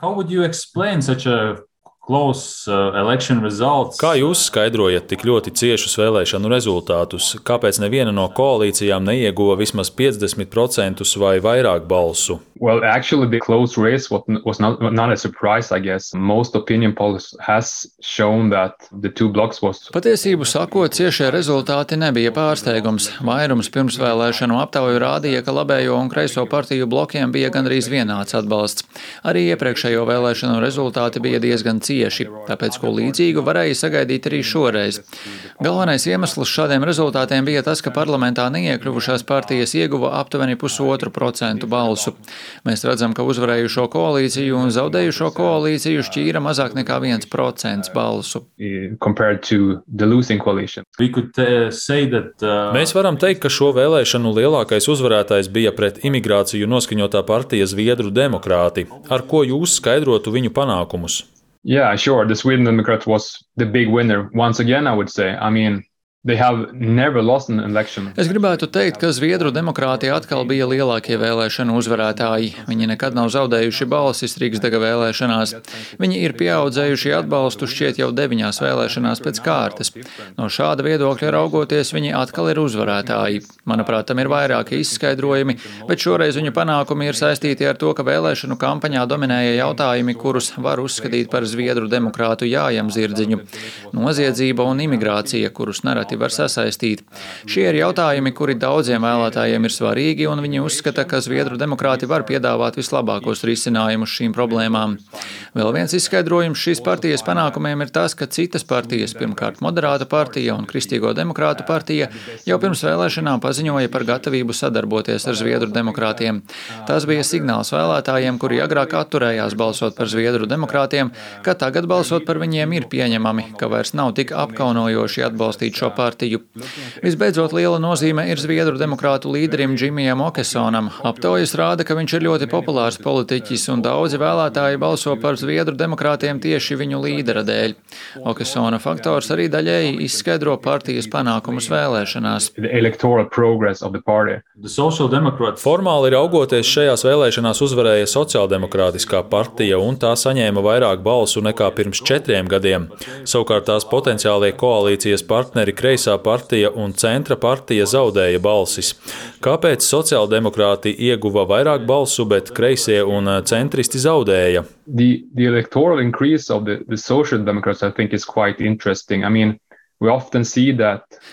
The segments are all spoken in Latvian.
How would you explain such a Uh, Kā jūs skaidrojat tik ļoti ciešus vēlēšanu rezultātus? Kāpēc neviena no koalīcijām neieguva vismaz 50% vai vairāk balsu? Well, actually, the close race was not, not a surprise, I guess. Most opinion polls has shown that the two blocks was. Patiesību sakot, ciešie rezultāti nebija pārsteigums. Vairums pirmsvēlēšanu aptauju rādīja, ka labējo un kreiso partiju blokiem bija gandrīz vienāds atbalsts. Arī iepriekšējo vēlēšanu rezultāti bija diezgan cieši tāpēc ko līdzīgu varēja sagaidīt arī šoreiz. Galvenais iemesls šādiem rezultātiem bija tas, ka parlamentā neiekļuvušās partijas ieguva aptuveni pusotru procentu balsu. Mēs redzam, ka uzvarējušo koalīciju un zaudējušo koalīciju šķīra mazāk nekā viens procents balsu. Could, uh, that, uh... Mēs varam teikt, ka šo vēlēšanu lielākais uzvarētājs bija pret imigrāciju noskaņotā partija Zviedru demokrāti. Ar ko jūs skaidrotu viņu panākumus? Yeah, sure. The Sweden Democrats was the big winner once again, I would say. I mean, Es gribētu teikt, ka Zviedru demokrātija atkal bija lielākie vēlēšanu uzvarētāji. Viņi nekad nav zaudējuši balsis Rīgsdaga vēlēšanās. Viņi ir pieaudzējuši atbalstu šķiet jau deviņās vēlēšanās pēc kārtas. No šāda viedokļa raugoties, viņi atkal ir uzvarētāji. Manuprāt, tam ir vairāki izskaidrojumi, bet šoreiz viņu panākumi ir saistīti ar to, ka vēlēšanu kampaņā dominēja jautājumi, kurus var uzskatīt par Zviedru demokrātu jājam zirdziņu - noziedzība un imigrācija, kurus nereti nereti var sasaistīt. Šie ir jautājumi, kuri daudziem vēlētājiem ir svarīgi, un viņi uzskata, ka Zviedru demokrāti var piedāvāt vislabākos risinājumus šīm problēmām. Vēl viens izskaidrojums šīs partijas panākumiem ir tas, ka citas partijas, pirmkārt Moderāta partija un Kristīgo demokrātu partija, jau pirms vēlēšanām paziņoja par gatavību sadarboties ar Zviedru demokrātiem. Tas bija signāls vēlētājiem, kuri agrāk atturējās balsot par Zviedru demokrātiem, ka tagad balsot par viņiem ir pieņemami, ka vairs nav tik apkaunojoši atbalstīt šo partiju. Visbeidzot, liela nozīme ir Zviedru demokrātu līderim Džimijam Okesonam. Aptaujas rāda, ka viņš ir ļoti populārs politiķis, un daudzi vēlētāji balso par Zviedru demokrātiem tieši viņu līdera dēļ. Okesona faktors arī daļēji izskaidro partijas panākumus vēlēšanās. Formāli raugoties šajās vēlēšanās uzvarēja Sociāldemokrātiskā partija, un tā saņēma vairāk balsu nekā pirms četriem gadiem. Savukārt tās potenciālie koalīcijas partneri Kreisā partija un Centra partija zaudēja balsis. Kāpēc sociāldemokrāti ieguva vairāk balsu, bet kreisie un centristi zaudēja? The, the electoral increase of the, the social democrats, I think, is quite interesting. I mean,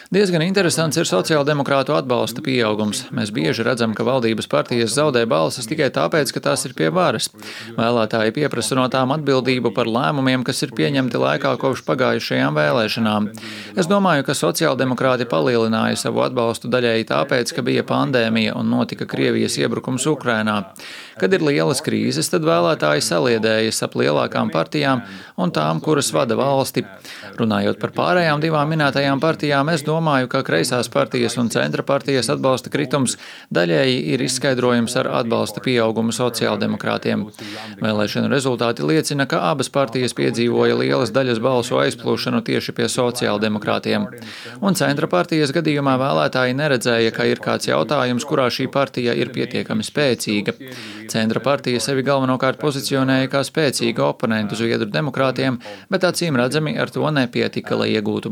Diezgan interesants ir sociāldemokrātu atbalsta pieaugums. Mēs bieži redzam, ka valdības partijas zaudē balsis tikai tāpēc, ka tās ir pie varas. Vēlētāji pieprasa no tām atbildību par lēmumiem, kas ir pieņemti laikā kopš pagājušajām vēlēšanām. Es domāju, ka sociāldemokrāti palielināja savu atbalstu daļēji tāpēc, ka bija pandēmija un notika Krievijas iebrukums Ukrainā. Kad ir lielas krīzes, tad vēlētāji saliedējas ap lielākām partijām un tām, kuras vada valsti. Runājot par pārējām divām minētajām partijām, es domāju, ka kreisās partijas un centra partijas atbalsta kritums daļēji ir izskaidrojums ar atbalsta pieaugumu sociāldemokrātiem. Vēlēšanu rezultāti liecina, ka abas partijas piedzīvoja lielas daļas balsu aizplūšanu tieši pie sociāldemokrātiem. Un centra partijas gadījumā vēlētāji neredzēja, ka ir kāds jautājums, kurā šī partija ir pietiekami spēcīga. Centra partija sevi galvenokārt pozicionēja kā spēcīgu oponentu Zviedru demokrātiem, bet acīm redzami ar to nepietika, lai iegūtu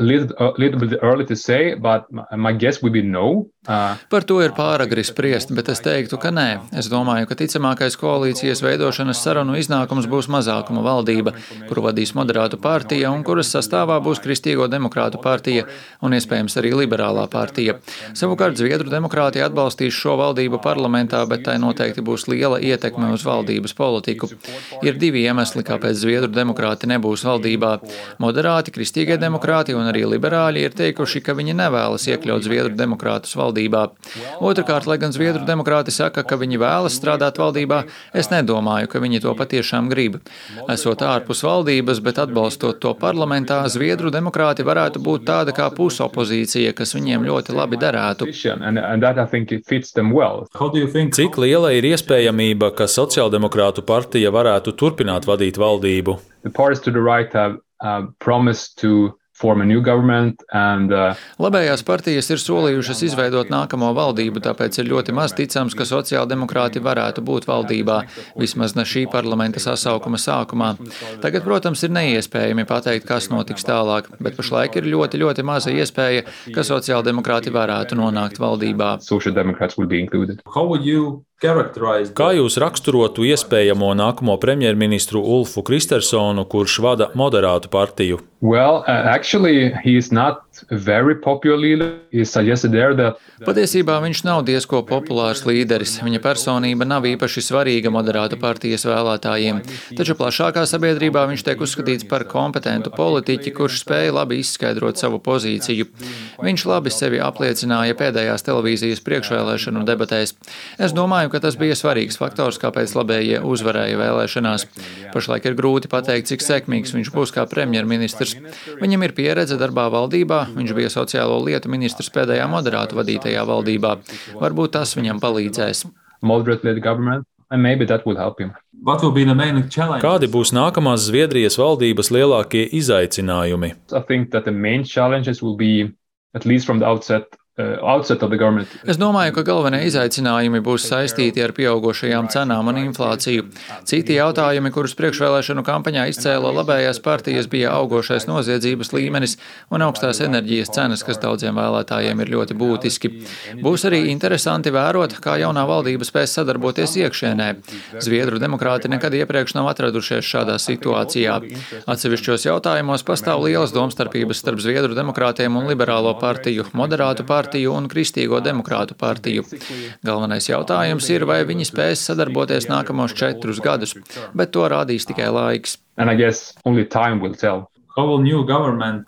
A little, a little bit early to say, but my guess would be no. Uh, Par to ir pāragri spriest, bet es teiktu, ka nē. Es domāju, ka ticamākais koalīcijas veidošanas sarunu iznākums būs mazākuma valdība, kuru vadīs moderātu partija un kuras sastāvā būs Kristīgo demokrātu partija un iespējams arī liberālā partija. Savukārt Zviedru demokrātija atbalstīs šo valdību parlamentā, bet tai noteikti būs liela ietekme uz valdības politiku. Ir divi iemesli, kāpēc Zviedru demokrāti nebūs valdībā - moderāti, kristīgie demokrāti un arī liberāļi ir teikuši, ka viņi nevēlas iekļaut Zviedru demokrātus valdībā. Otrakārt, lai gan Zviedru demokrāti saka, ka viņi vēlas strādāt valdībā, es nedomāju, ka viņi to patiešām grib. Esot ārpus valdības, bet atbalstot to parlamentā, Zviedru demokrāti varētu būt tāda kā pusopozīcija, kas viņiem ļoti labi derētu. Cik liela ir iespējamība, ka sociāldemokrātu partija varētu turpināt vadīt valdību? The parties to the right have uh, promised to Labējās partijas ir solījušas izveidot nākamo valdību, tāpēc ir ļoti maz ticams, ka sociāldemokrāti varētu būt valdībā, vismaz ne šī parlamenta sasaukuma sākumā. Tagad, protams, ir neiespējami pateikt, kas notiks tālāk, bet pašlaik ir ļoti, ļoti maza iespēja, ka sociāldemokrāti varētu nonākt valdībā. Kā jūs raksturotu iespējamo nākamo premjerministru Ulfu Kristersonu, kurš vada moderātu partiju? Well, uh, actually. Patiesībā viņš nav diezko populārs līderis. Viņa personība nav īpaši svarīga moderātu partijas vēlētājiem, taču plašākā sabiedrībā viņš tiek uzskatīts par kompetentu politiķi, kurš spēja labi izskaidrot savu pozīciju. Viņš labi sevi apliecināja pēdējās televīzijas priekšvēlēšanu debatēs. Es domāju, ka tas bija svarīgs faktors, kāpēc labējie uzvarēja vēlēšanās. Pašlaik ir grūti pateikt, cik sekmīgs viņš būs kā premjerministrs. Viņam ir pieredze darbā valdībā, viņš bija sociālo lietu ministrs pēdējā moderātu vadītajā valdībā. Varbūt tas viņam palīdzēs. Kādi būs nākamās Zviedrijas valdības lielākie izaicinājumi? Uh, es domāju, ka galvenie izaicinājumi būs saistīti ar pieaugušajām cenām un inflāciju. Citi jautājumi, kurus priekšvēlēšanu kampaņā izcēla labējās partijas, bija augošais noziedzības līmenis un augstās enerģijas cenas, kas daudziem vēlētājiem ir ļoti būtiski. Būs arī interesanti vērot, kā jaunā valdība spēs sadarboties iekšienē. Zviedru demokrāti nekad iepriekš nav atradušies šādā situācijā. Atsevišķos jautājumos pastāv lielas domstarpības starp Zviedru demokrātiem un liberālo partiju, moderātu partiju partiju un Kristīgo demokrātu partiju. Galvenais jautājums ir, vai viņi spēs sadarboties nākamos četrus gadus, bet to rādīs tikai laiks.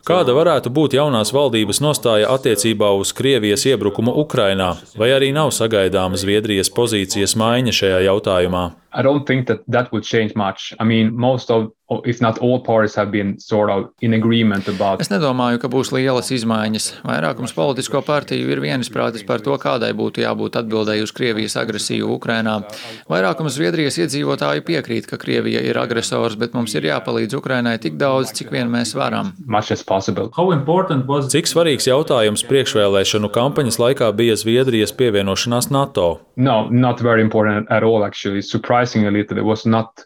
Kāda varētu būt jaunās valdības nostāja attiecībā uz Krievijas iebrukumu Ukrainā, vai arī nav sagaidāma Zviedrijas pozīcijas maiņa šajā jautājumā? I don't think that that would change much. I mean, most of, if not all parties have been sort of in agreement about. Es nedomāju, ka būs lielas izmaiņas. Vairākums politisko partiju ir vienisprātis par to, kādai būtu jābūt atbildēji uz Krievijas agresiju Ukrainā. Vairākums Zviedrijas iedzīvotāju piekrīt, ka Krievija ir agresors, bet mums ir jāpalīdz Ukrainai tik daudz, cik vien mēs varam. Cik svarīgs jautājums priekšvēlēšanu kampaņas laikā bija Zviedrijas pievienošanās NATO? No, not very important at all actually. Surprising surprisingly, It was not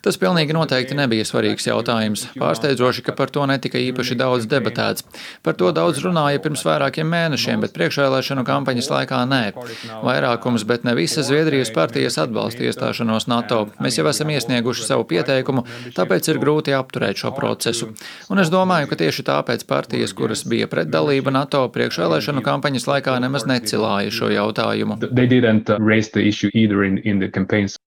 Tas pilnīgi noteikti nebija svarīgs jautājums. Pārsteidzoši, ka par to netika īpaši daudz debatēts. Par to daudz runāja pirms vairākiem mēnešiem, bet priekšvēlēšanu kampaņas laikā nē. Vairākums, bet ne visas Zviedrijas partijas atbalsta iestāšanos NATO. Mēs jau esam iesnieguši savu pieteikumu, tāpēc ir grūti apturēt šo procesu. Un es domāju, ka tieši tāpēc partijas, kuras bija pret dalību NATO priekšvēlēšanu kampaņas laikā, nemaz necilāja šo jautājumu.